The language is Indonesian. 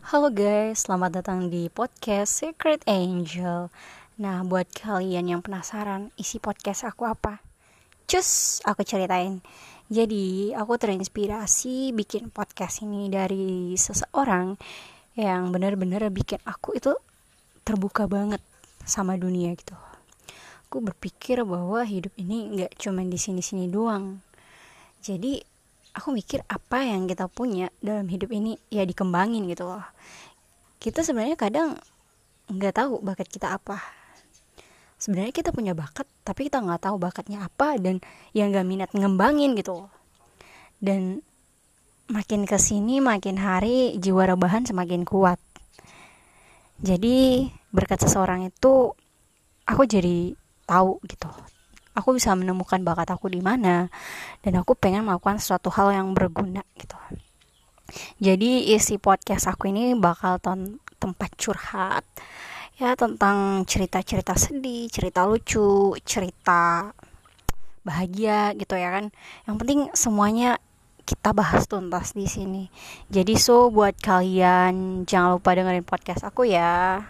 Halo guys, selamat datang di podcast Secret Angel. Nah, buat kalian yang penasaran isi podcast aku apa? Cus, aku ceritain. Jadi, aku terinspirasi bikin podcast ini dari seseorang yang benar-benar bikin aku itu terbuka banget sama dunia gitu. Aku berpikir bahwa hidup ini nggak cuma di sini-sini doang. Jadi aku mikir apa yang kita punya dalam hidup ini ya dikembangin gitu loh. Kita sebenarnya kadang nggak tahu bakat kita apa. Sebenarnya kita punya bakat tapi kita nggak tahu bakatnya apa dan yang nggak minat ngembangin gitu loh. Dan makin ke sini makin hari jiwa rebahan semakin kuat. Jadi berkat seseorang itu aku jadi tahu gitu aku bisa menemukan bakat aku di mana dan aku pengen melakukan suatu hal yang berguna gitu. Jadi isi podcast aku ini bakal tempat curhat ya tentang cerita-cerita sedih cerita lucu cerita bahagia gitu ya kan. Yang penting semuanya kita bahas tuntas di sini. Jadi so buat kalian jangan lupa dengerin podcast aku ya